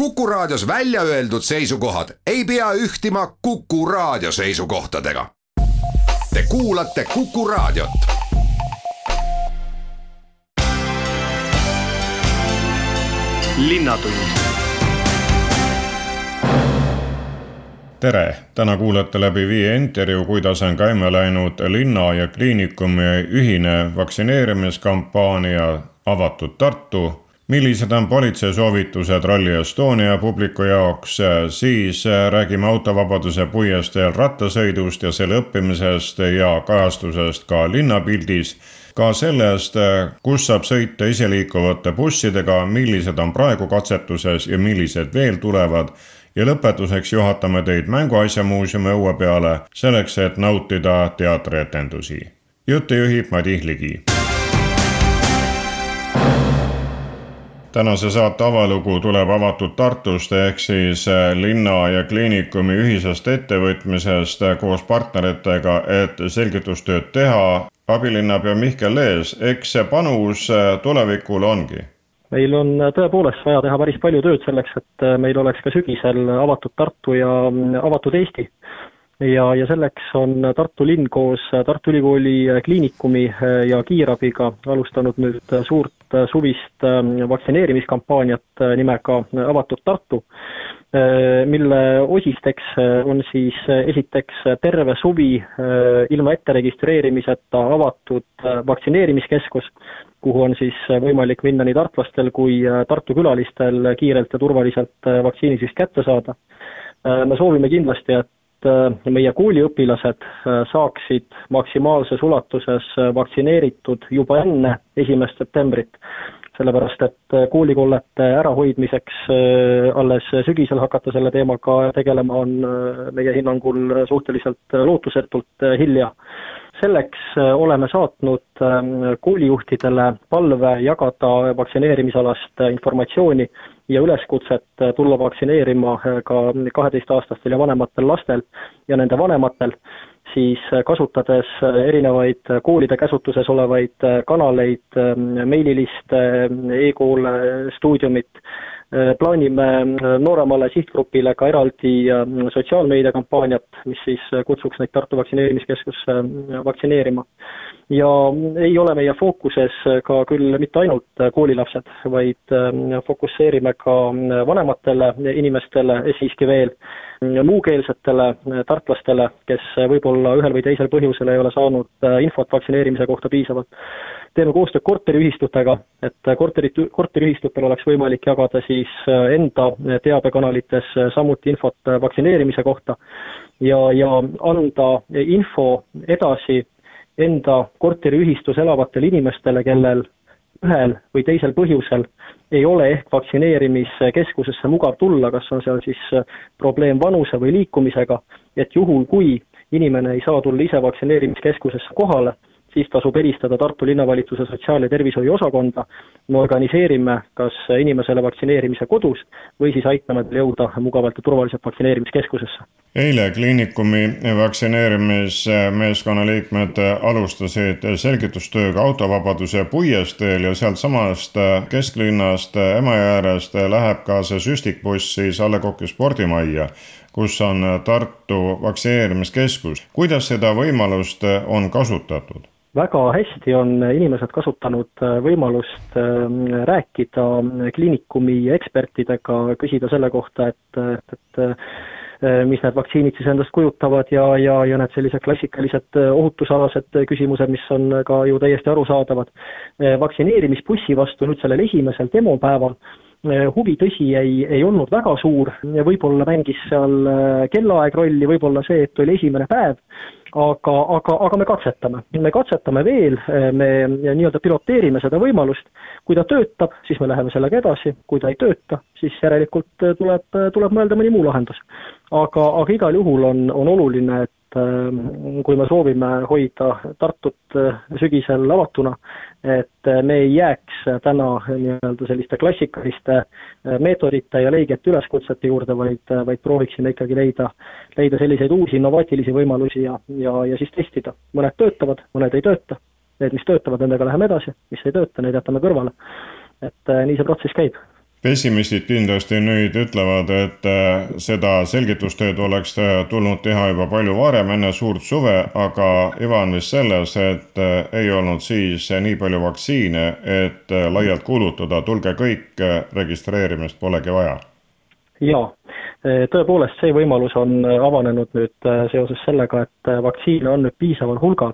Kuku Raadios välja öeldud seisukohad ei pea ühtima Kuku Raadio seisukohtadega. Te kuulate Kuku Raadiot. tere, täna kuulete läbi viie intervjuu, kuidas on käima läinud linna ja kliinikumi ühine vaktsineerimiskampaania Avatud Tartu millised on politsei soovitused Rally Estonia publiku jaoks, siis räägime autovabaduse puiesteel rattasõidust ja selle õppimisest ja kajastusest ka linnapildis. ka sellest, kus saab sõita iseliikuvate bussidega, millised on praegu katsetuses ja millised veel tulevad ja lõpetuseks juhatame teid Mänguasjamuuseumi õue peale selleks, et nautida teatrietendusi. jutte juhib Madis Ligi tänase saate avalugu tuleb avatud Tartust ehk siis äh, linna ja kliinikumi ühisest ettevõtmisest äh, koos partneritega, et selgitustööd teha. abilinnapea Mihkel Lees, eks see panus äh, tulevikule ongi? meil on tõepoolest vaja teha päris palju tööd selleks, et meil oleks ka sügisel avatud Tartu ja mm, avatud Eesti ja, ja selleks on Tartu linn koos Tartu Ülikooli Kliinikumi ja Kiirabiga alustanud nüüd suurt suvist vaktsineerimiskampaaniat nimega Avatud Tartu, mille osisteks on siis esiteks terve suvi ilma etteregistreerimiseta avatud vaktsineerimiskeskus, kuhu on siis võimalik minna nii tartlastel kui Tartu külalistel kiirelt ja turvaliselt vaktsiinisüst kätte saada. me soovime kindlasti, et Äh, meie kooliõpilased äh, saaksid maksimaalses ulatuses äh, vaktsineeritud juba enne esimest septembrit. sellepärast, et koolikollete ärahoidmiseks alles sügisel hakata selle teemaga tegelema, on meie hinnangul suhteliselt lootusetult hilja selleks oleme saatnud ähm, koolijuhtidele palve jagada vaktsineerimisalast informatsiooni ja üleskutset äh, tulla vaktsineerima ka kaheteistaastastel ja vanematel lastel ja nende vanematel, siis kasutades erinevaid koolide käsutuses olevaid kanaleid, meililiste e, e-kool, stuudiumit, Äh, plaanime äh, nooremale sihtgrupile ka eraldi äh, sotsiaalmeediakampaaniat, mis siis kutsuks neid Tartu vaktsineerimiskeskusse vaktsineerima. ja ei ole meie fookuses ka küll mitte ainult koolilapsed, vaid fokusseerime ka vanematele inimestele siiski veel, muukeelsetele tartlastele, kes võib-olla ühel või teisel põhjusel ei ole saanud infot vaktsineerimise kohta piisavalt teeme koostööd korteriühistutega, et korterit, korteriühistutel oleks võimalik jagada siis äh, enda teabekanalites äh, samuti infot äh, vaktsineerimise kohta ja, ja anda info edasi enda korteriühistus elavatele inimestele, kellel ühel või teisel põhjusel ei ole ehk vaktsineerimiskeskusesse mugav tulla, kas on seal siis probleem vanuse või liikumisega, et juhul, kui inimene ei saa tulla ise vaktsineerimiskeskusesse kohale, siis tasub helistada Tartu linnavalitsuse sotsiaal- ja tervishoiuosakonda. me organiseerime kas inimesele vaktsineerimise kodus või siis aitame tal jõuda mugavalt ja turvaliselt vaktsineerimiskeskusesse. eile kliinikumi vaktsineerimismeeskonna liikmed alustasid selgitustööga autovabaduse puiesteel ja sealtsamast kesklinnast Emajõe äärest läheb ka see süstikbuss siis A Le Coq'i spordimajja kus on Tartu vaktsineerimiskeskus. kuidas seda võimalust on kasutatud? Väga hästi on inimesed kasutanud äh, võimalust ähm, rääkida kliinikumi ekspertidega, küsida selle kohta, et, et, et äh, mis need vaktsiinid siis endast kujutavad ja, ja, ja need sellised klassikalised äh, ohutusalased küsimused, mis on ka ju täiesti arusaadavad. vaktsineerimisbussi vastu nüüd sellel esimesel demopäeval huvi, tõsi, ei, ei olnud väga suur, võib-olla mängis seal kellaaeg rolli, võib-olla see, et oli esimene päev, aga, aga, aga me katsetame, me katsetame veel, me nii-öelda piloteerime seda võimalust, kui ta töötab, siis me läheme sellega edasi, kui ta ei tööta, siis järelikult tuleb, tuleb mõelda mõni muu lahendus. aga, aga igal juhul on, on oluline, et Ähm, kui me soovime hoida Tartut äh, sügisel avatuna, et äh, me ei jääks täna nii-öelda selliste klassikaliste äh, meetodite ja leigete üleskutsete juurde, vaid, vaid prooviksime ikkagi leida, leida selliseid uusi innovaatilisi võimalusi ja, ja, ja siis testida. mõned töötavad, mõned ei tööta, need, mis töötavad, nendega läheme edasi, mis ei tööta, need jätame kõrvale. et nii see protsess käib pessimistid kindlasti nüüd ütlevad, et äh, seda selgitustööd oleks tulnud teha juba palju varem, enne suurt suve, aga iva on vist selles, et äh, ei olnud siis nii palju vaktsiine, et äh, laialt kuulutada, tulge kõik, registreerimist polegi vaja. jaa, tõepoolest, see võimalus on avanenud nüüd seoses sellega, et vaktsiine on nüüd piisaval hulgal.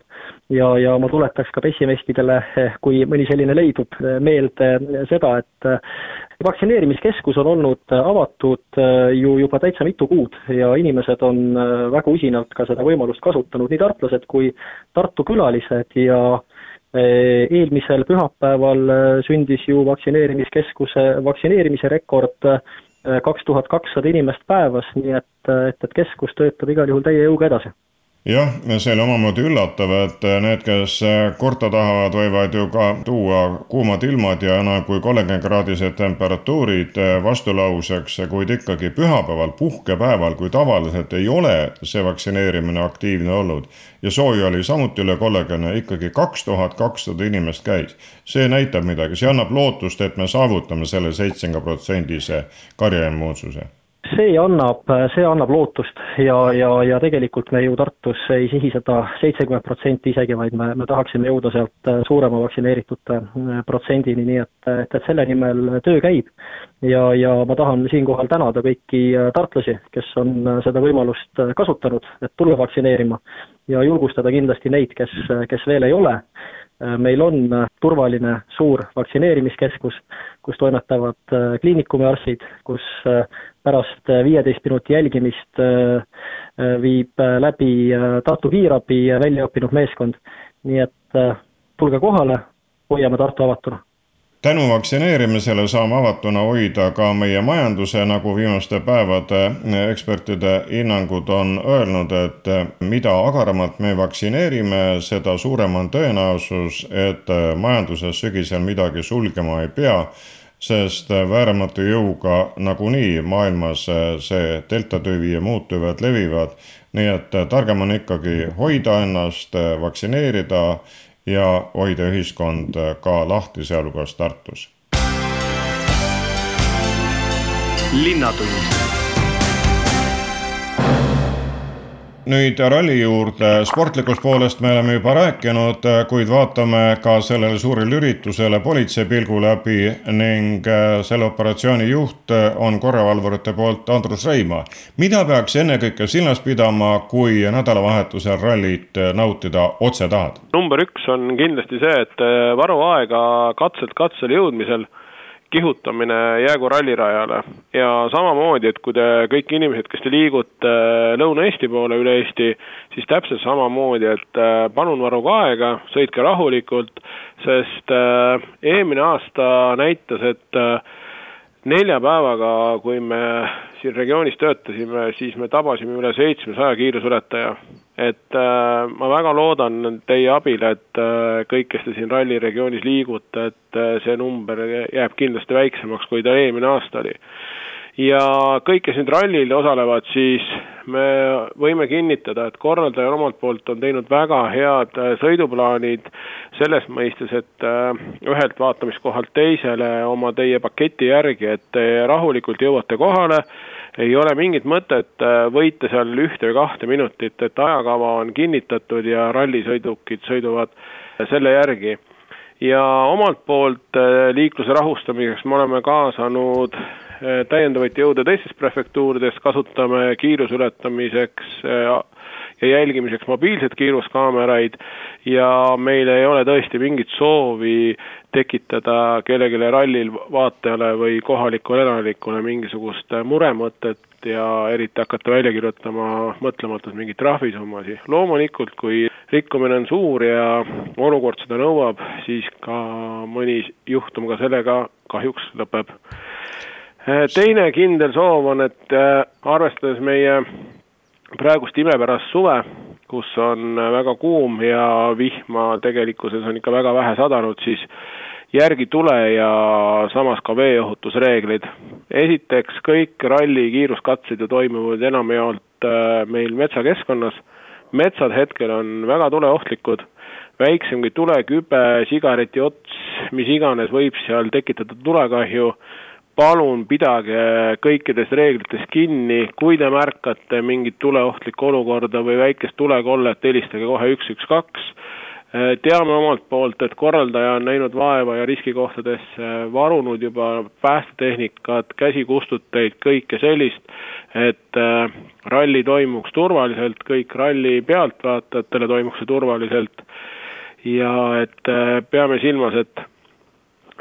Ja, ja ma tuletaks ka pessimistidele, kui mõni selline leidub, meelde seda, et vaktsineerimiskeskus on olnud äh, avatud äh, ju juba täitsa mitu kuud ja inimesed on äh, väga usinalt ka seda võimalust kasutanud, nii tartlased kui Tartu külalised ja eelmisel pühapäeval sündis ju vaktsineerimiskeskuse vaktsineerimise rekord kaks tuhat kakssada inimest päevas, nii et, et, et keskus töötab igal juhul täie jõuga edasi jah, see oli omamoodi üllatav, et need, kes korda tahavad, võivad ju ka tuua kuumad ilmad ja enam kui kolmekümne kraadised temperatuurid vastulauseks, kuid ikkagi pühapäeval, puhkepäeval, kui tavaliselt ei ole see vaktsineerimine aktiivne olnud ja sooja oli samuti üle kolmekümne, ikkagi kaks tuhat kakssada inimest käis. see näitab midagi, see annab lootust, et me saavutame selle seitsmekümne protsendise karjaimmuunsuse see annab, see annab lootust ja, ja, ja tegelikult me ju Tartus ei sihi seda seitsekümmend protsenti isegi, vaid me, me tahaksime jõuda sealt suurema vaktsineeritute äh, protsendini, nii et, et, et selle nimel töö käib. ja, ja ma tahan siinkohal tänada kõiki äh, tartlasi, kes on äh, seda võimalust kasutanud, et tulla vaktsineerima ja julgustada kindlasti neid, kes, kes veel ei ole meil on turvaline suur vaktsineerimiskeskus, kus toimetavad kliinikumi arstid, kus pärast äh, viieteist minuti jälgimist äh, äh, viib läbi Tartu kiirabi välja õppinud meeskond. nii et tulge kohale, hoiame Tartu avatuna tänu vaktsineerimisele saame avatuna hoida ka meie majanduse, nagu viimaste päevade ekspertide hinnangud on öelnud, et mida agaramalt me vaktsineerime, seda suurem on tõenäosus, et majanduses sügisel midagi sulgema ei pea sest vääramatu jõuga nagunii maailmas see delta tüvi ja muud tüved levivad. nii et targem on ikkagi hoida ennast, vaktsineerida ja hoida ühiskond ka lahti, sealhulgas Tartus. linnatund nüüd ralli juurde, sportlikust poolest me oleme juba rääkinud, kuid vaatame ka sellele suurele üritusele politsei pilgu läbi ning äh, selle operatsiooni juht on korravalvurite poolt Andrus Reimaa. mida peaks ennekõike silmas pidama, kui nädalavahetusel rallit nautida otse tahad? number üks on kindlasti see, et äh, varuaega katselt katsele jõudmisel kihutamine jäägu rallirajale. Ja samamoodi, et kui te kõik inimesed, kes te liigute äh, Lõuna-Eesti poole üle Eesti, siis täpselt samamoodi, et äh, palun varuge aega, sõitke rahulikult, sest äh, eelmine aasta näitas, et nelja päevaga, kui me siin regioonis töötasime, siis me tabasime üle seitsmesaja kiirusuletaja. et äh, ma väga loodan teie abil, et äh, kõik, kes te siin ralli regioonis liigute, et äh, see number jääb kindlasti väiksemaks, kui ta eelmine aasta oli ja kõik, kes nüüd rallil osalevad, siis me võime kinnitada, et korraldaja omalt poolt on teinud väga head äh, sõiduplaanid selles mõistes, et äh, ühelt vaatamiskohalt teisele oma teie paketi järgi, et te rahulikult jõuate kohale, ei ole mingit mõtet äh, võita seal ühte või kahte minutit, et ajakava on kinnitatud ja rallisõidukid sõiduvad selle järgi. Ja omalt poolt liikluse rahustamiseks me oleme kaasanud täiendavaid jõude teistest prefektuuridest, kasutame kiiruse ületamiseks eh, ja jälgimiseks mobiilseid kiiruskaameraid ja meil ei ole tõesti mingit soovi tekitada kellelegi rallil vaatajale või kohalikule elanikule mingisugust muremõtet ja eriti hakata välja kirjutama mõtlematult mingeid trahvisummasid. loomulikult, kui rikkumine on suur ja olukord seda nõuab, siis ka mõni juhtum ka sellega kahjuks lõpeb Äh, teine kindel soov on, et äh, arvestades meie praegust imepärast suve, kus on äh, väga kuum ja vihma tegelikkuses on ikka väga vähe sadanud, siis järgi tule ja samas ka veeohutusreeglid. esiteks, kõik ralli kiiruskatsed ju toimuvad enamjaolt meil metsakeskkonnas, metsad hetkel on väga tuleohtlikud, väiksemgi tulekübe, sigareti ots, mis iganes võib seal tekitada tulekahju palun pidage kõikidest reeglitest kinni, kui te märkate mingit tuleohtlikku olukorda või väikest tulekollet, helistage kohe üks, üks, kaks. Teame omalt poolt, et korraldaja on näinud vaeva ja riskikohtadesse varunud juba päästetehnikat, käsikustuteid, kõike sellist, et äh, ralli toimuks turvaliselt, kõik ralli pealtvaatajatele toimuks see turvaliselt. Ja et äh, peame silmas, et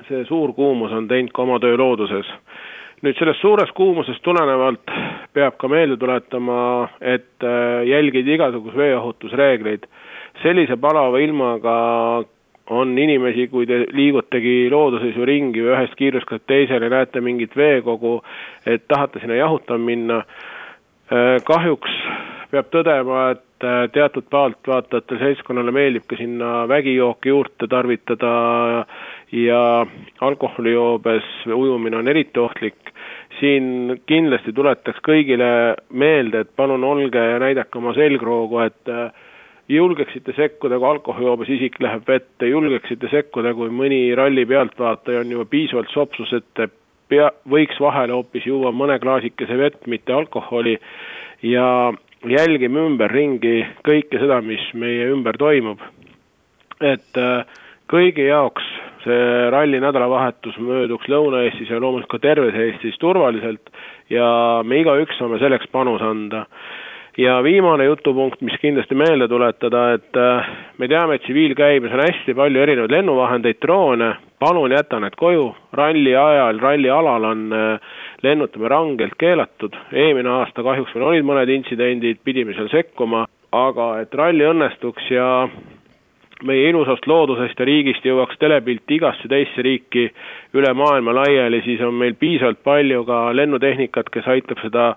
see suur kuumus on teinud ka oma töö looduses nüüd sellest suurest kuumusest tulenevalt peab ka meelde tuletama, et jälgida igasuguseid veeohutusreegleid sellise palava ilmaga on inimesi, kui te liigutegi looduses ju ringi või ühest kiiruskad teisele, näete mingit veekogu, et tahate sinna jahutama minna. Äh, kahjuks peab tõdema, et äh, teatud pealtvaatajatel seltskonnale meeldib ka sinna vägijooki juurde tarvitada ja alkoholijoobes ujumine on eriti ohtlik. siin kindlasti tuletaks kõigile meelde, et palun olge ja näidake oma selgroogu, et äh, julgeksite sekkuda, kui alkoholijoobes isik läheb vette, julgeksite sekkuda, kui mõni ralli pealtvaataja on juba piisavalt sopsus, et pea, võiks vahele hoopis juua mõne klaasikese vett, mitte alkoholi, ja jälgime ümberringi kõike seda, mis meie ümber toimub. et äh, kõigi jaoks see ralli nädalavahetus mööduks Lõuna-Eestis ja loomulikult ka terves Eestis turvaliselt ja me igaüks saame selleks panuse anda. Ja viimane jutupunkt, mis kindlasti meelde tuletada, et äh, me teame, et tsiviilkäibes on hästi palju erinevaid lennuvahendeid, droone, palun jäta need koju, ralli ajal, ralli alal on äh, lennutamine rangelt keelatud, eelmine aasta kahjuks meil olid mõned intsidendid, pidime seal sekkuma, aga et ralli õnnestuks ja meie ilusast loodusest ja riigist jõuaks telepilt igasse teisse riiki üle maailma laiali, siis on meil piisavalt palju ka lennutehnikat, kes aitab seda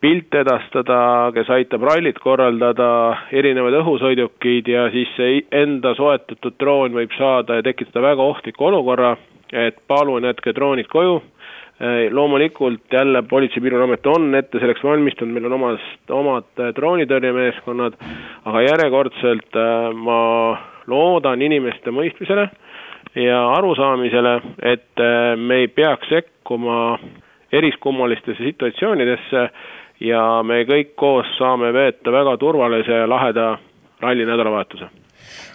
pilte edastada, kes aitab rallit korraldada, erinevad õhusõidukid ja siis see enda soetatud droon võib saada ja tekitada väga ohtliku olukorra, et palun jätke droonid koju. Loomulikult jälle Politsei- ja Piirivalveamet on ette selleks valmistunud, meil on omast, omad droonitõrjemeeskonnad, aga järjekordselt äh, ma loodan inimeste mõistmisele ja arusaamisele, et äh, me ei peaks sekkuma eriskummalistesse situatsioonidesse ja me kõik koos saame veeta väga turvalise ja laheda ralli nädalavahetuse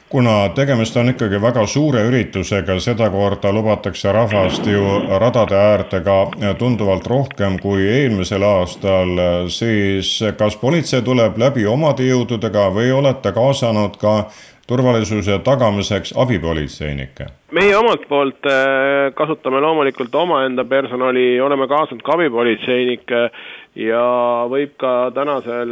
kuna tegemist on ikkagi väga suure üritusega, sedakorda lubatakse rahvast ju radade äärde ka tunduvalt rohkem kui eelmisel aastal, siis kas politsei tuleb läbi omade jõududega või olete kaasanud ka turvalisuse tagamiseks abipolitseinikke? meie omalt poolt äh, kasutame loomulikult omaenda personali, oleme kaasanud ka abipolitseinikke ja võib ka tänasel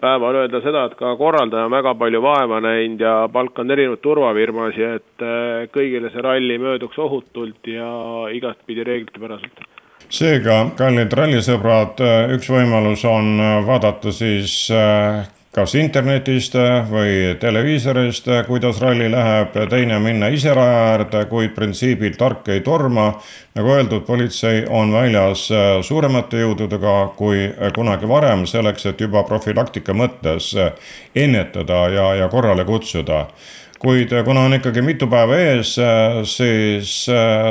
päeval öelda seda, et ka korraldaja on väga palju vaeva näinud ja palkanud erinevaid turvafirmasid, et äh, kõigile see ralli mööduks ohutult ja igatpidi reeglitepäraselt. Seega, kallid rallisõbrad, üks võimalus on vaadata siis äh, kas internetist või televiisorist, kuidas ralli läheb, teine minna ise raja äärde, kuid printsiibil tark ei torma. nagu öeldud, politsei on väljas suuremate jõududega kui kunagi varem, selleks et juba profülaktika mõttes ennetada ja, ja korrale kutsuda kuid kuna on ikkagi mitu päeva ees, siis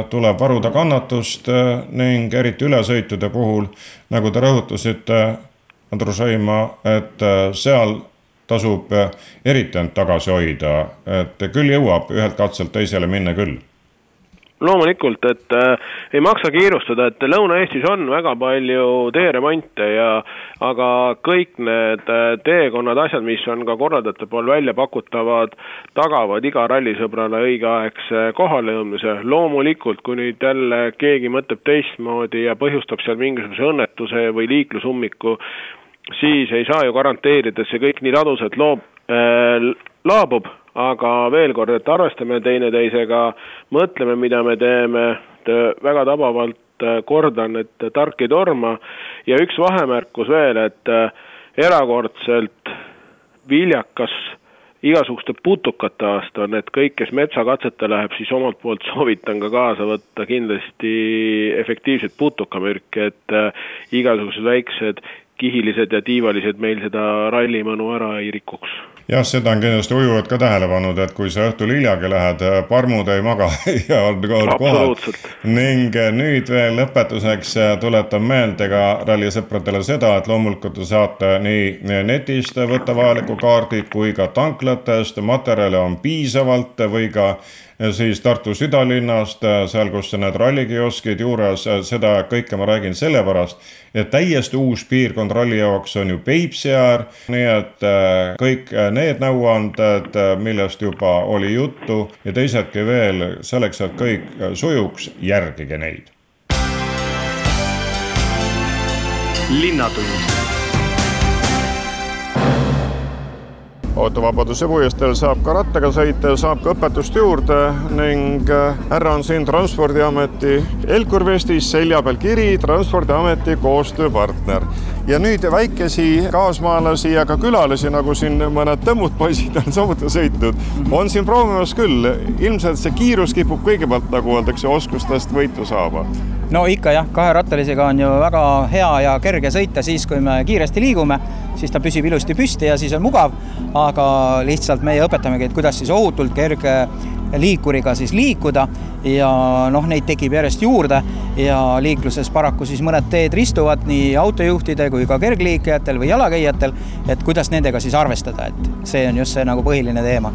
tuleb varuda kannatust ning eriti ülesõitude puhul, nagu te rõhutasite, Andrus Heima, et äh, seal tasub äh, eriti end tagasi hoida, et küll jõuab ühelt katselt teisele minna küll loomulikult, et äh, ei maksa kiirustada, et Lõuna-Eestis on väga palju teeremonte ja aga kõik need äh, teekonnad, asjad, mis on ka korraldajate pool välja pakutavad, tagavad iga rallisõbrale õigeaegse kohalejõudmise. loomulikult, kui nüüd jälle keegi mõtleb teistmoodi ja põhjustab seal mingisuguse õnnetuse või liiklusummiku, siis ei saa ju garanteerida, et see kõik nii ladusalt loob äh,, laabub, aga veel kord, et arvestame teineteisega, mõtleme, mida me teeme, väga tabavalt äh, kordan, et tark ei torma. Ja üks vahemärkus veel, et äh, erakordselt viljakas igasuguste putukate aasta on, et kõik, kes metsakatsete läheb, siis omalt poolt soovitan ka kaasa võtta kindlasti efektiivset putukamürki, et äh, igasugused väiksed kihilised ja tiivalised meil seda rallimõnu ära ei rikuks jah, seda on kindlasti ujujad ka tähele pannud, et kui sa õhtul hiljagi lähed, parmud ei maga ja on kohal. ning nüüd veel lõpetuseks tuletan meelde ka rallisõpradele seda, et loomulikult te saate nii netist võtta vajaliku kaardi kui ka tanklatest, materjale on piisavalt või ka siis Tartu südalinnast, seal, kus need rallikioskid juures, seda kõike ma räägin sellepärast, et täiesti uus piirkond ralli jaoks on ju Peipsi äär, nii et äh, kõik need nõuanded, millest juba oli juttu ja teisedki veel, selleks, et kõik sujuks, järgige neid. linnatund autovabaduse puiesteel saab ka rattaga sõita ja saab ka õpetust juurde ning äh, härra on siin Transpordiameti Elkur vestis selja peal kiri Transpordiameti koostööpartner. Ja nüüd väikesi kaasmaalasi ja ka külalisi, nagu siin mõned tõmmud poisid on samuti sõitnud, on siin proovimas küll. ilmselt see kiirus kipub kõigepealt, nagu öeldakse, oskustest võitu saama. No ikka jah, kaherattalisega on ju väga hea ja kerge sõita siis, kui me kiiresti liigume, siis ta püsib ilusti püsti ja siis on mugav, aga lihtsalt meie õpetamegi, et kuidas siis ohutult kerge liikuriga siis liikuda ja noh, neid tekib järjest juurde ja liikluses paraku siis mõned teed ristuvad nii autojuhtide kui ka kergliiklejatel või jalakäijatel, et kuidas nendega siis arvestada, et see on just see nagu põhiline teema.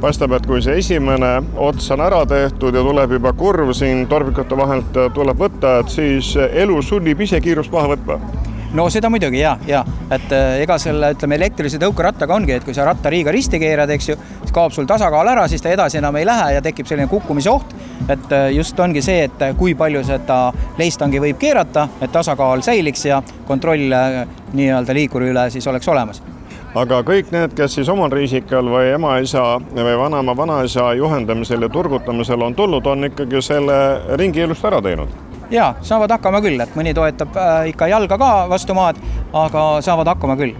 Paistab, et kui see esimene ots on ära tehtud ja tuleb juba kurv siin torbikute vahelt tuleb võtta, et siis elu sunnib ise kiirust maha võtma no seda muidugi ja, ja et äh, ega selle, ütleme, elektrilise tõukerattaga ongi, et kui sa rattariiga risti keerad, eks ju, siis kaob sul tasakaal ära, siis ta edasi enam ei lähe ja tekib selline kukkumise oht. et äh, just ongi see, et kui palju seda leistangi võib keerata, et tasakaal säiliks ja kontroll äh, nii-öelda liikuri üle siis oleks olemas. Aga kõik need, kes siis omal riisikal või ema-isa või vanaema, vanaisa juhendamisel ja turgutamisel on tulnud, on ikkagi selle ringi elust ära teinud ja saavad hakkama küll, et mõni toetab äh, ikka jalga ka vastu maad, aga saavad hakkama küll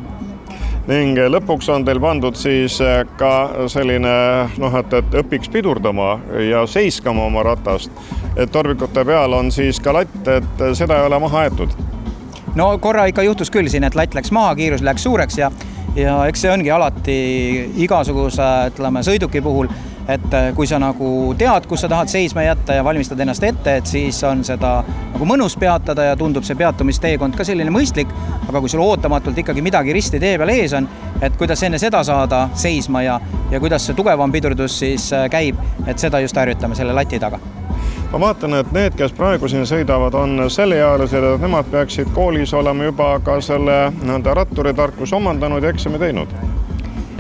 ning lõpuks on teil pandud siis äh, ka selline noh, et, et õpiks pidurdama ja seiskama oma ratast. et tormikute peal on siis ka latt, et seda ei ole maha aetud. no korra ikka juhtus küll siin, et latt läks maha, kiirus läks suureks ja ja eks see ongi alati igasuguse, ütleme, sõiduki puhul, et äh, kui sa nagu tead, kus sa tahad seisma jätta ja valmistad ennast ette, et siis on seda nagu mõnus peatada ja tundub see peatumisteekond ka selline mõistlik, aga kui sul ootamatult ikkagi midagi risti tee peal ees on, et kuidas enne seda saada seisma ja, ja kuidas see tugevam pidurdus siis äh, käib, et seda just harjutame selle lati taga. Ma vaatan, et need, kes praegu siin sõidavad, on selleealised, et nemad peaksid koolis olema juba ka selle nii-öelda ratturitarkuse omandanud ja eksami teinud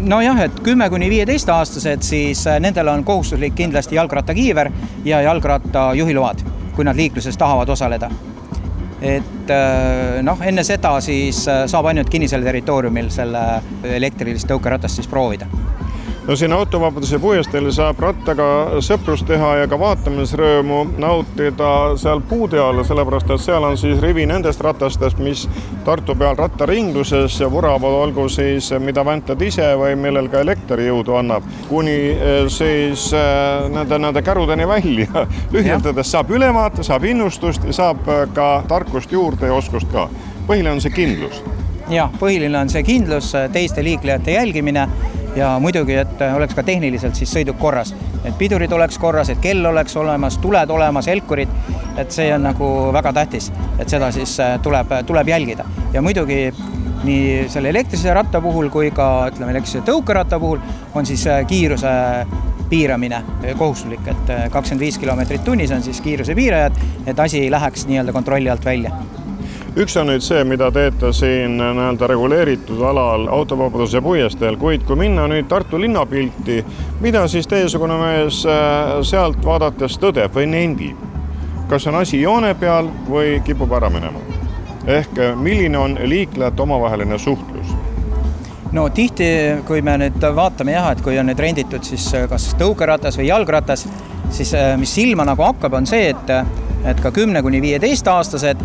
nojah, et kümme kuni viieteistaastased, siis äh, nendel on kohustuslik kindlasti jalgrattakiiver ja jalgratta juhiload, kui nad liikluses tahavad osaleda. et äh, noh, enne seda siis äh, saab ainult kinnisel territooriumil selle elektrilist tõukeratast siis proovida no siin autovabaduse puiesteel saab rattaga sõprust teha ja ka vaatamisrõõmu nautida seal puude all, sellepärast et seal on siis rivi nendest ratastest, mis Tartu peal rattaringluses vuravad, olgu siis mida väntad ise või millel ka elekter jõudu annab, kuni eh, siis eh, nende, nende kärudeni välja. lühendades saab ülevaate, saab innustust ja saab eh, ka tarkust juurde ja oskust ka. põhiline on see kindlus jah, põhiline on see kindlus, teiste liiklejate jälgimine ja muidugi, et oleks ka tehniliselt siis sõiduk korras. et pidurid oleks korras, et kell oleks olemas, tuled olemas, helkurid, et see on nagu väga tähtis, et seda siis äh, tuleb, tuleb jälgida. ja muidugi nii selle elektrilise ratta puhul kui ka ütleme, elektrilise tõukeratta puhul on siis äh, kiiruse piiramine kohustuslik, et äh, kakskümmend viis kilomeetrit tunnis on siis kiiruse piirajad, et asi läheks nii-öelda kontrolli alt välja üks on nüüd see, mida teete siin nii-öelda reguleeritud alal autovabaduse puiesteel, kuid kui minna nüüd Tartu linnapilti, mida siis teiesugune mees äh, sealt vaadates tõdeb või nendib? kas on asi joone peal või kipub ära minema? ehk äh, milline on liiklejate omavaheline suhtlus? no tihti, kui me nüüd vaatame jah, et kui on nüüd renditud siis äh, kas tõukeratas või jalgratas, siis mis silma nagu hakkab, on see, et, et ka kümne kuni viieteistaastased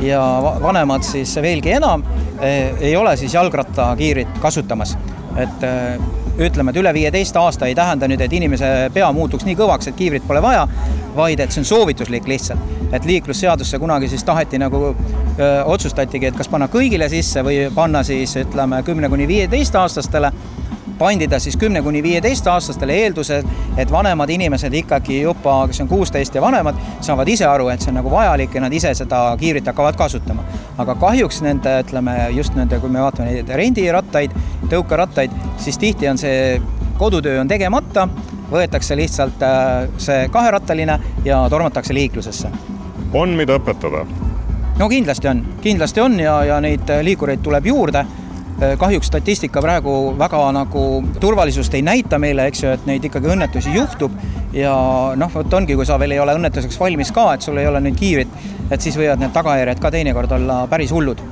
ja vanemad siis veelgi enam eh, ei ole siis jalgrattakiirit kasutamas. et eh, ütleme, et üle viieteist aasta ei tähenda nüüd, et inimese pea muutuks nii kõvaks, et kiivrit pole vaja, vaid et see on soovituslik lihtsalt. et liiklusseadusse kunagi siis taheti nagu öö, otsustatigi, et kas panna kõigile sisse või panna siis ütleme kümne kuni viieteistaastastele pandi ta siis kümne kuni viieteistaastastele eeldusel, et vanemad inimesed ikkagi juba, kes on kuusteist ja vanemad, saavad ise aru, et see on nagu vajalik ja nad ise seda kiivrit hakkavad kasutama. aga kahjuks nende, ütleme just nende, kui me vaatame neid rendirattaid, tõukerattaid, siis tihti on see kodutöö on tegemata, võetakse lihtsalt äh, see kaherattaline ja tormatakse liiklusesse. on, mida õpetada? no kindlasti on, kindlasti on ja, ja neid liikureid tuleb juurde Äh, kahjuks statistika praegu väga nagu turvalisust ei näita meile, eks ju, et neid ikkagi õnnetusi juhtub. Ja noh, vot ongi, kui sa veel ei ole õnnetuseks valmis ka, et sul ei ole nüüd kiivrit, et siis võivad need tagajärjed ka teinekord olla päris hullud.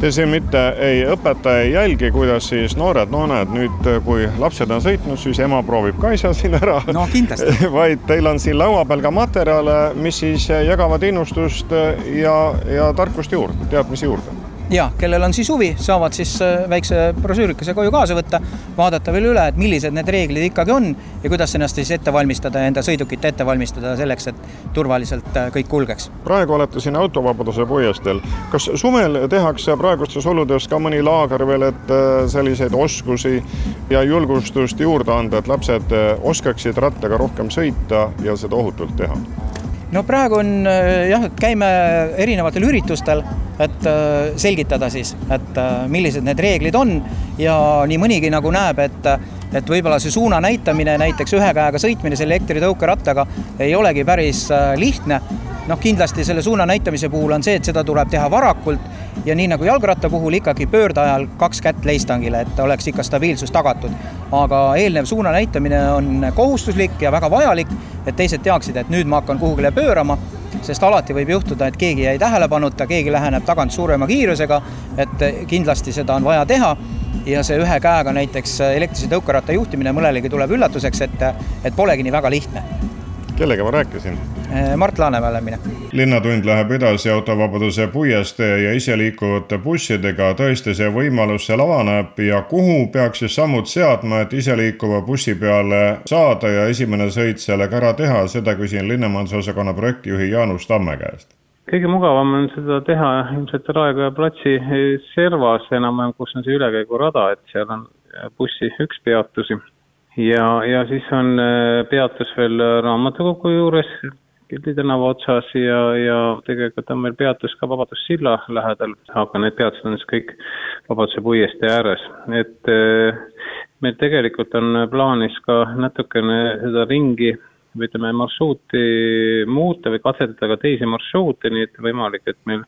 Te siin mitte ei õpeta, ei jälgi, kuidas siis noored nooned nüüd, kui lapsed on sõitnud, siis ema proovib ka asja siin ära. no kindlasti. Vaid teil on siin laua peal ka materjale, mis siis jagavad innustust ja, ja tarkust juurde, teadmisi juurde ja kellel on siis huvi, saavad siis äh, väikse brošüürikese koju kaasa võtta, vaadata veel üle, et millised need reeglid ikkagi on ja kuidas ennast siis ette valmistada ja enda sõidukit ette valmistada selleks, et turvaliselt äh, kõik kulgeks. praegu olete siin Autovabaduse puiesteel. kas suvel tehakse praegustes oludes ka mõni laager veel, et äh, selliseid oskusi ja julgustust juurde anda, et lapsed oskaksid rattaga rohkem sõita ja seda ohutult teha? no praegu on jah, käime erinevatel üritustel et äh, selgitada siis, et äh, millised need reeglid on ja nii mõnigi nagu näeb, et et võib-olla see suuna näitamine, näiteks ühe käega sõitmine selle elektritõukerattaga ei olegi päris äh, lihtne. noh, kindlasti selle suuna näitamise puhul on see, et seda tuleb teha varakult ja nii nagu jalgratta puhul ikkagi pöörde ajal kaks kätt leistangile, et oleks ikka stabiilsus tagatud. aga eelnev suuna näitamine on kohustuslik ja väga vajalik, et teised teaksid, et nüüd ma hakkan kuhugile pöörama sest alati võib juhtuda, et keegi jäi tähelepanuta, keegi läheneb tagant suurema kiirusega, et kindlasti seda on vaja teha ja see ühe käega näiteks elektrilise tõukeratta juhtimine mõnelegi tuleb üllatuseks, et, et polegi nii väga lihtne. Kellega ma rääkisin? Eh, Mart Laanemäe olen mina. linnatund läheb edasi Autovabaduse puiestee ja iseliikuvate bussidega, tõesti see võimalus seal avaneb ja kuhu peaks siis sammud seadma, et iseliikuva bussi peale saada ja esimene sõit sellega ära teha, seda küsin linnamajandusosakonna projektijuhi Jaanus Tamme käest kõige mugavam on seda teha ilmselt Raekoja platsi servas enam-vähem, kus on see ülekäigurada, et seal on bussi üks peatusi. Ja, ja siis on peatus veel raamatukogu juures, Gildi tänava otsas ja, ja tegelikult on meil peatus ka Vabadussilla lähedal, aga need peatused on siis kõik Vabaduse puiestee ääres, et eh, meil tegelikult on plaanis ka natukene seda ringi või ütleme, marsruuti muuta või katsetada ka teisi marsruute, nii et võimalik, et meil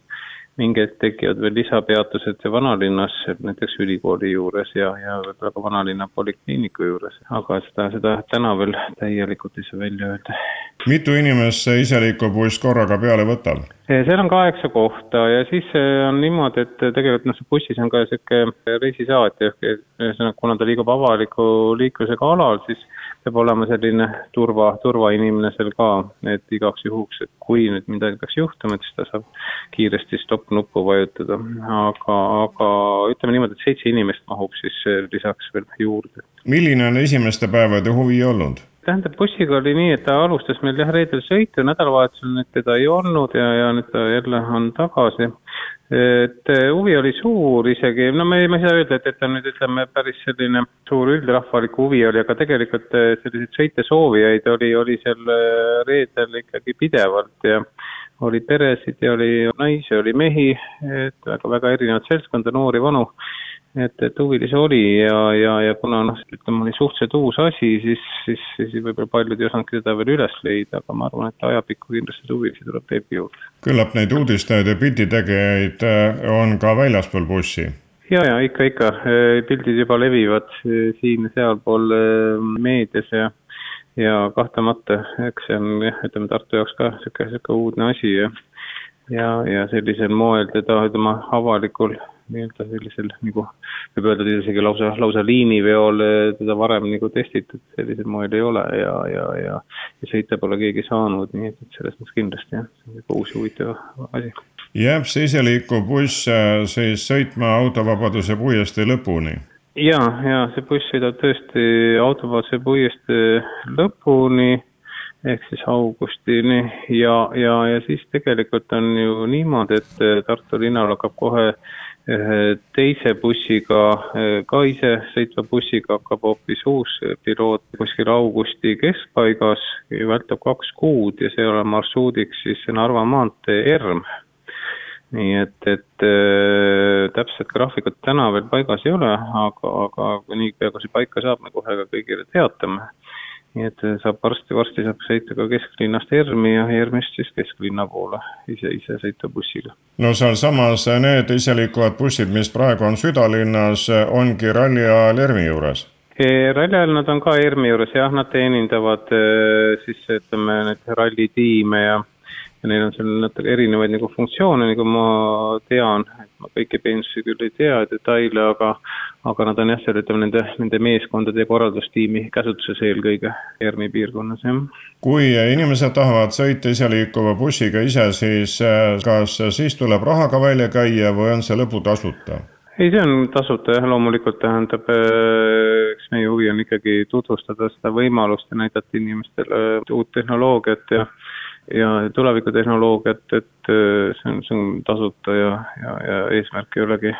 mingi hetk tekivad veel lisapeatused vanalinnas, näiteks ülikooli juures ja, ja võib-olla ka vanalinna polikliiniku juures, aga seda, seda täna veel täielikult ei saa välja öelda. mitu inimest see iseliikuv buss korraga peale võtab? seal on kaheksa kohta ja siis on niimoodi, et tegelikult noh, see bussis on ka niisugune reisisaatja, ehk ühesõnaga, kuna ta liigub avaliku liiklusega alal, siis peab olema selline turva, turvainimene seal ka, et igaks juhuks, et kui nüüd midagi peaks juhtuma, et siis ta saab kiiresti stopp-nuppu vajutada. aga, aga ütleme niimoodi, et seitse inimest mahub siis lisaks veel juurde. milline on esimeste päevade huvi olnud? tähendab, bussiga oli nii, et ta alustas meil jah reedel sõitu, nädalavahetusel nüüd teda ei olnud ja, ja nüüd ta jälle on tagasi et eh, huvi oli suur isegi, no me ei, ma ei saa öelda, et, et ta nüüd ütleme, päris selline suur üldrahvalik huvi oli, aga tegelikult eh, selliseid sõitesoovijaid oli, oli seal eh, reedel ikkagi pidevalt ja oli peresid ja oli naisi, oli mehi, et väga-väga erinevat seltskonda, noori, vanu et, et huvilisi oli ja, ja, ja kuna noh, ütleme, oli suhteliselt uus asi, siis, siis, siis võib-olla paljud ei osanudki seda veel üles leida, aga ma arvan, et ajapikku kindlasti huvilisi tuleb veebi juurde. küllap neid uudistajaid ja pilditegijaid äh, on ka väljaspool bussi? ja, ja ikka, ikka, äh, pildid juba levivad äh, siin ja sealpool meedias ja ja kahtlemata, eks see on jah, ütleme Tartu jaoks ka niisugune, niisugune uudne asi ja ja, ja sellisel moel teda, ütleme, avalikul nii-öelda sellisel nagu võib öelda isegi lausa, lausa liiniveol eh, teda varem nagu testitud, sellisel moel ei ole ja, ja, ja ja sõita pole keegi saanud, nii et, et selles mõttes kindlasti jah, see on nagu uus ja huvitav asi. jääb see iseliikuv buss eh, siis sõitma Autovabaduse puiestee lõpuni? ja, ja see buss sõidab tõesti Autovabaduse puiestee lõpuni ehk siis augustini ja, ja, ja siis tegelikult on ju niimoodi, et Tartu linnal hakkab kohe teise bussiga, ka ise sõitva bussiga hakkab hoopis uus piloot kuskil augusti keskpaigas, vältab kaks kuud ja see olema marsruudiks siis Narva maantee ERM. nii et, et äh, täpset graafikut täna veel paigas ei ole, aga, aga niipea kui see paika saab, me kohe ka kõigile teatame nii et eh, saab varsti-varsti saab sõita ka kesklinnast ERM-i ja ERM-ist siis kesklinna poole ise, ise sõita bussiga. no sealsamas need iseliikuvad bussid, mis praegu on südalinnas, ongi ralli ajal ERM-i juures? Ralli ajal nad on ka ERM-i juures jah, nad teenindavad eh, siis ütleme neid rallitiime ja ja neil on seal natuke erinevaid nagu funktsioone, nagu ma tean, et ma kõiki peensusi küll ei tea, detaile, aga aga nad on jah, seal ütleme nende, nende meeskondade ja korraldustiimi käsutuses eelkõige ERMi piirkonnas, jah. kui inimesed tahavad sõita iseliikuva bussiga ise, siis äh, kas siis tuleb rahaga välja käia või on see lõputasuta? ei, see on tasuta jah, loomulikult tähendab, äh, eks meie huvi on ikkagi tutvustada seda võimalust ja näidata inimestele uut tehnoloogiat ja ja tulevikutehnoloogiat, et äh, see on, see on tasuta ja, ja, ja eesmärk ei olegi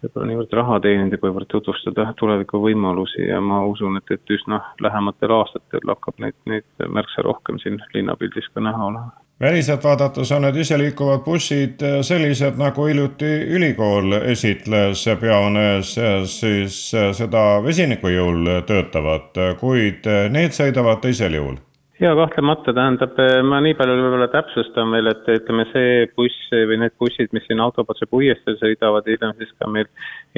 võib-olla niivõrd raha teenida, kuivõrd tutvustada tulevikuvõimalusi ja ma usun, et, et üsna lähematel aastatel hakkab neid, neid märksa rohkem siin linnapildis ka näha olema. väliselt vaadates on need iseliikuvad bussid sellised, nagu hiljuti ülikool esitles peahoones siis seda vesiniku jõul töötavat, kuid need sõidavad teisel jõul jaa, kahtlemata, tähendab, eh, ma nii palju võib-olla täpsustan veel, et ütleme, see buss või need bussid, mis siin Autopatsa puiesteel sõidavad, hiljem siis ka meil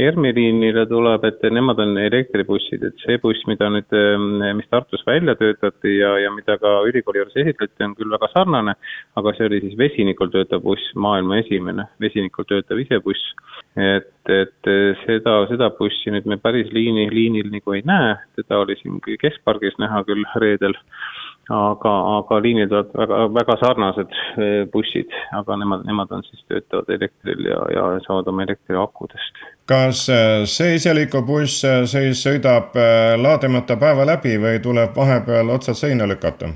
ERMi liinile tuleb, et nemad on elektribussid, et see buss, mida nüüd, eh, mis Tartus välja töötati ja, ja mida ka ülikooli juures esitleti, on küll väga sarnane, aga see oli siis vesinikul töötav buss, maailma esimene vesinikul töötav isebuss. et, et seda, seda bussi nüüd me päris liini, liinil nagu ei näe, teda oli siin keskpargis näha küll reedel aga, aga liinil tulevad väga, väga sarnased eh, bussid, aga nemad, nemad on siis, töötavad elektril ja, ja saavad oma elektriakudest. kas eh, see iseliikuv buss eh, siis sõidab laadimata päeva läbi või tuleb vahepeal otsad seina lükata?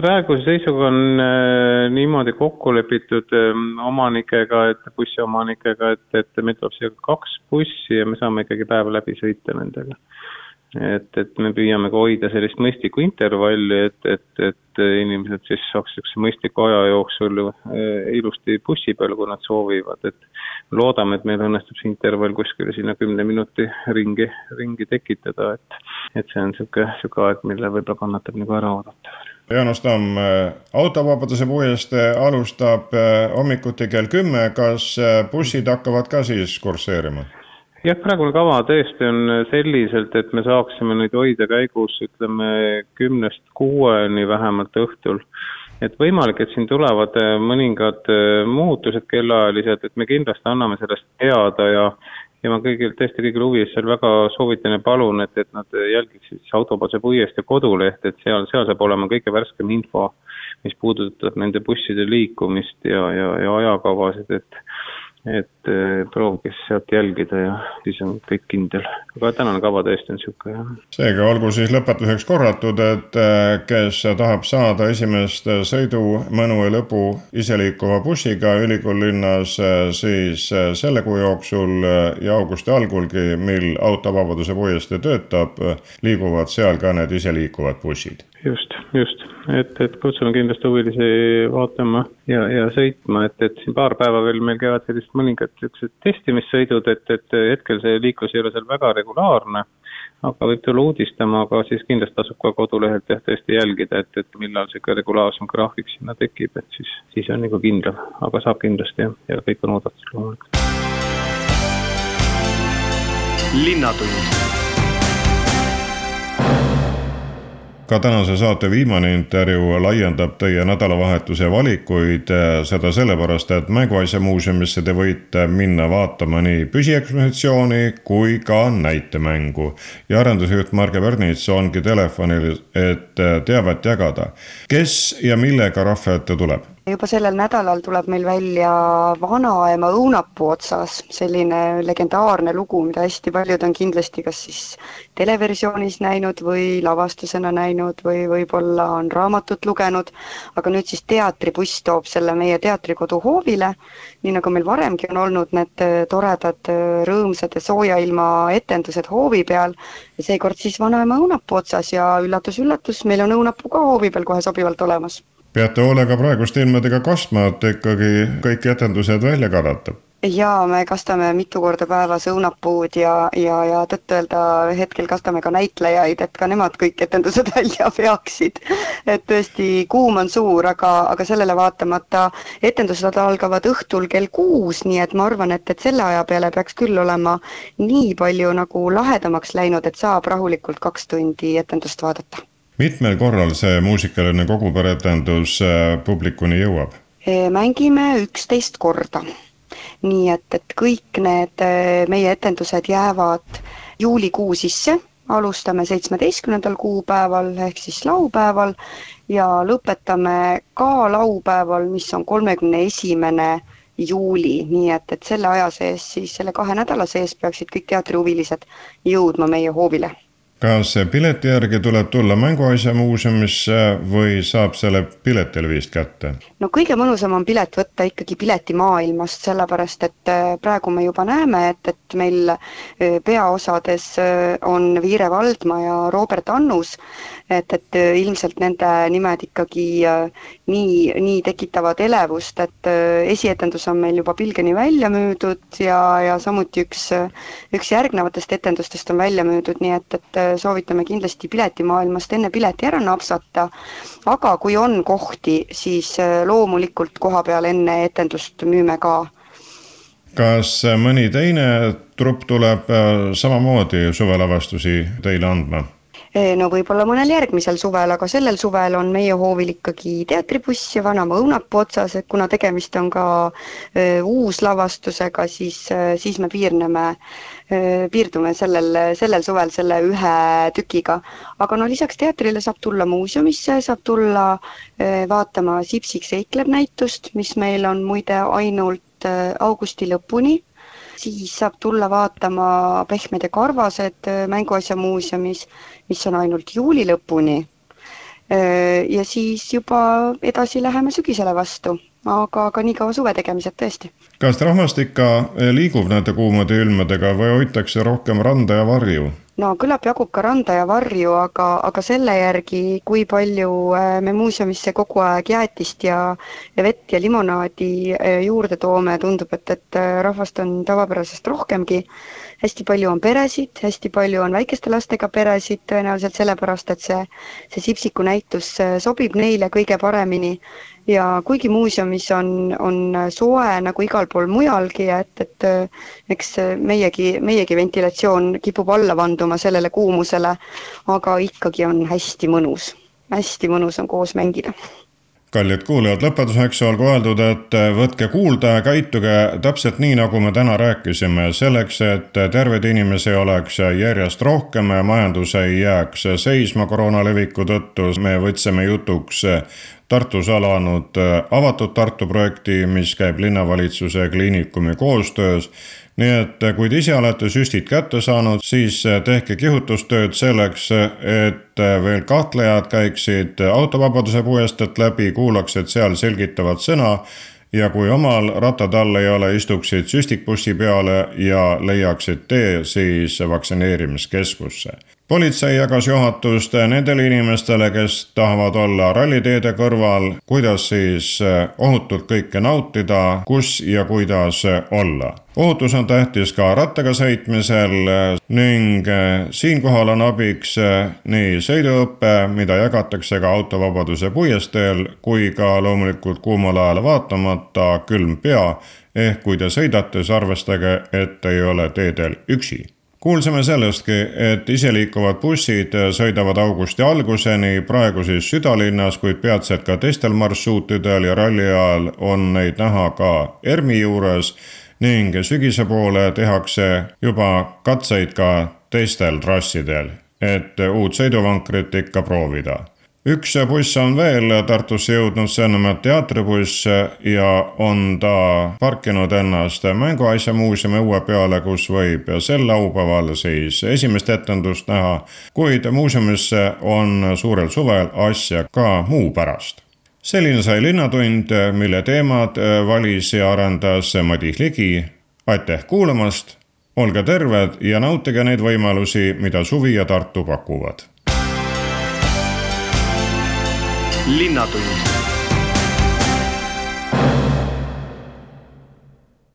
praeguse seisuga on niimoodi kokku lepitud omanikega, et bussiomanikega, et, et meil tuleb siia kaks bussi ja me saame ikkagi päeva läbi sõita nendega et, et me püüame ka hoida sellist mõistlikku intervalli, et, et, et inimesed siis saaks niisuguse mõistliku aja jooksul eh, ilusti bussi peal, kui nad soovivad, et loodame, et meil õnnestub see intervall kuskile sinna kümne minuti ringi, ringi tekitada, et et see on niisugune, niisugune aeg, mille võib-olla kannatab nagu ära oodata. Jaanus Tamm, autovabaduse puiestee alustab eh, hommikuti kell kümme, kas bussid hakkavad ka siis kursseerima? Jah, praegune kava tõesti on selliselt, et me saaksime neid hoida käigus, ütleme kümnest kuueni vähemalt õhtul. et võimalik, et siin tulevad äh, mõningad äh, muutused kellaajaliselt, et me kindlasti anname sellest teada ja ja ma kõigil, tõesti kõigil huvi eest seal väga soovitan ja palun, et, et nad jälgiksid siis Autobase puiestee kodulehte, et seal, seal saab olema kõige värskem info, mis puudutab nende busside liikumist ja, ja, ja ajakavasid, et et eh, proovige sealt jälgida ja siis on kõik kindel. aga tänane kava tõesti on niisugune jah. seega olgu siis lõpetuseks korratud, et eh, kes tahab saada esimest sõidumõnu ja lõbu iseliikuva bussiga ülikoolilinnas, eh, siis selle kuu jooksul ja augusti algulgi, mil autovabaduse puiestee töötab, liiguvad seal ka need iseliikuvad bussid. Just, just. Et, et kutsume kindlasti huvilisi vaatama ja, ja sõitma, et, et siin paar päeva veel meil käivad sellised mõningad niisugused testimissõidud, et, et hetkel see liiklus ei ole seal väga regulaarne, aga võib tulla uudistama, aga siis kindlasti tasub ka kodulehelt jah, tõesti jälgida, et, et millal niisugune regulaarsem graafik sinna tekib, et siis, siis on nagu kindlam, aga saab kindlasti jah, ja kõik on oodatud loomulikult. linnatund ka tänase saate viimane intervjuu laiendab teie nädalavahetuse valikuid, seda sellepärast, et Mänguasjamuuseumisse te võite minna vaatama nii püsiekspositsiooni kui ka näitemängu. ja arendusjuht Marge Pärnits ongi telefonil, et teavet jagada. kes ja millega rahva ette tuleb? Juba sellel nädalal tuleb meil välja Vanaema õunapuu otsas, selline legendaarne lugu, mida hästi paljud on kindlasti kas siis televersioonis näinud või lavastusena näinud või võib-olla on raamatut lugenud, aga nüüd siis teatribuss toob selle meie teatrikodu hoovile, nii nagu meil varemgi on olnud need toredad rõõmsad ja sooja ilma etendused hoovi peal, ja seekord siis Vanaema õunapuu otsas. Ja üllatus-üllatus, meil on õunapuu ka hoovi peal kohe sobivalt olemas peate hoolega praeguste ilmadega kastma, et ikkagi kõik etendused välja karata? jaa, me kastame mitu korda päevas õunapuud ja, ja, ja tõtt-öelda hetkel kastame ka näitlejaid, et ka nemad kõik etendused välja veaksid. et tõesti, kuum on suur, aga, aga sellele vaatamata etendused algavad õhtul kell kuus, nii et ma arvan, et, et selle aja peale peaks küll olema nii palju nagu lahedamaks läinud, et saab rahulikult kaks tundi etendust vaadata mitmel korral see muusikaline koguperetendus äh, publikuni jõuab? mängime üksteist korda. nii et, et kõik need äh, meie etendused jäävad juulikuu sisse, alustame seitsmeteistkümnendal kuupäeval ehk siis laupäeval ja lõpetame ka laupäeval, mis on kolmekümne esimene juuli, nii et, et selle aja sees siis, selle kahe nädala sees peaksid kõik teatrihuvilised jõudma meie hoovile kas pileti järgi tuleb tulla Mänguasjamuuseumisse või saab selle piletil vist kätte? no kõige mõnusam on pilet võtta ikkagi piletimaailmast, sellepärast et äh, praegu me juba näeme, et, et meil äh, peaosades äh, on Viire Valdma ja Robert Annus, et, et ilmselt nende nimed ikkagi nii, nii tekitavad elevust, et esietendus on meil juba Pilgeni välja müüdud ja, ja samuti üks, üks järgnevatest etendustest on välja müüdud, nii et, et soovitame kindlasti piletimaailmast enne pileti ära napsata, aga kui on kohti, siis äh, loomulikult koha peal enne etendust müüme ka. kas mõni teine trupp tuleb äh, samamoodi suvelavastusi teile andma? No võib-olla mõnel järgmisel suvel, aga sellel suvel on meie hoovil ikkagi teatribuss ja Vanamaa õunapuu otsas, et kuna tegemist on ka öö, uuslavastusega, siis, siis me piirneme, piirdume sellel, sellel suvel selle ühe tükiga. aga no lisaks teatrile saab tulla muuseumisse, saab tulla vaatama Sipsik seikleb näitust, mis meil on muide ainult augusti lõpuni siis saab tulla vaatama Pehmed ja karvased äh, Mänguasjamuuseumis, mis on ainult juuli lõpuni. Äh, ja siis juba edasi läheme sügisele vastu, aga, aga nii kaua suve tegemised tõesti. kas rahvast ikka liigub nende kuumade ilmadega või hoitakse rohkem randa ja varju? no küllap jagub ka randa ja varju, aga, aga selle järgi, kui palju äh, me muuseumisse kogu aeg jäätist ja, ja vett ja limonaadi äh, juurde toome, tundub, et, et rahvast on tavapärasest rohkemgi. hästi palju on peresid, hästi palju on väikeste lastega peresid, tõenäoliselt sellepärast, et see, see Sipsiku näitus sobib neile kõige paremini ja kuigi muuseumis on, on soe nagu igal pool mujalgi, et, et eks meiegi, meiegi ventilatsioon kipub alla vanduma sellele kuumusele, aga ikkagi on hästi mõnus, hästi mõnus on koos mängida kallid kuulajad, lõpetuseks olgu öeldud, et võtke kuulda ja käituge täpselt nii, nagu me täna rääkisime, selleks, et terveid inimesi oleks järjest rohkem ja majandus ei jääks seisma koroona leviku tõttu. me võtsime jutuks Tartus alanud äh, avatud Tartu projekti, mis käib linnavalitsuse kliinikumi koostöös. Nii et äh, kui te ise olete süstid kätte saanud, siis äh, tehke kihutustööd selleks, et veel kahtlejad käiksid autovabaduse puiesteelt läbi, kuulaksid seal selgitavat sõna ja kui omal rattad all ei ole, istuksid süstikbussi peale ja leiaksid tee siis vaktsineerimiskeskusse politsei jagas juhatust nendele inimestele, kes tahavad olla ralliteede kõrval, kuidas siis eh, ohutult kõike nautida, kus ja kuidas olla. ohutus on tähtis ka rattaga sõitmisel eh, ning eh, siinkohal on abiks nii sõiduõpe, mida jagatakse ka autovabaduse puiesteel, kui ka loomulikult kuumale ajale vaatamata külm pea, ehk kui te sõidate, siis arvestage, et ei ole teedel üksi kuulsime sellestki, et iseliikuvad bussid sõidavad augusti alguseni, praegu siis südalinnas, kuid peatselt ka teistel marsruutidel ja ralli ajal on neid näha ka ERMi juures ning sügise poole tehakse juba katseid ka teistel trassidel, et uut sõiduvankrit ikka proovida üks buss on veel Tartusse jõudnud, see on nimelt teatribuss ja on ta parkinud ennast Mänguasja muuseumi õue peale, kus võib sel laupäeval siis esimest etendust näha, kuid muuseumisse on suurel suvel asja ka muu pärast. Selline sai Linnatund, mille teemad valis ja arendas Madis Ligi. aitäh kuulamast, olge terved ja nautige neid võimalusi, mida suvi ja Tartu pakuvad linnatund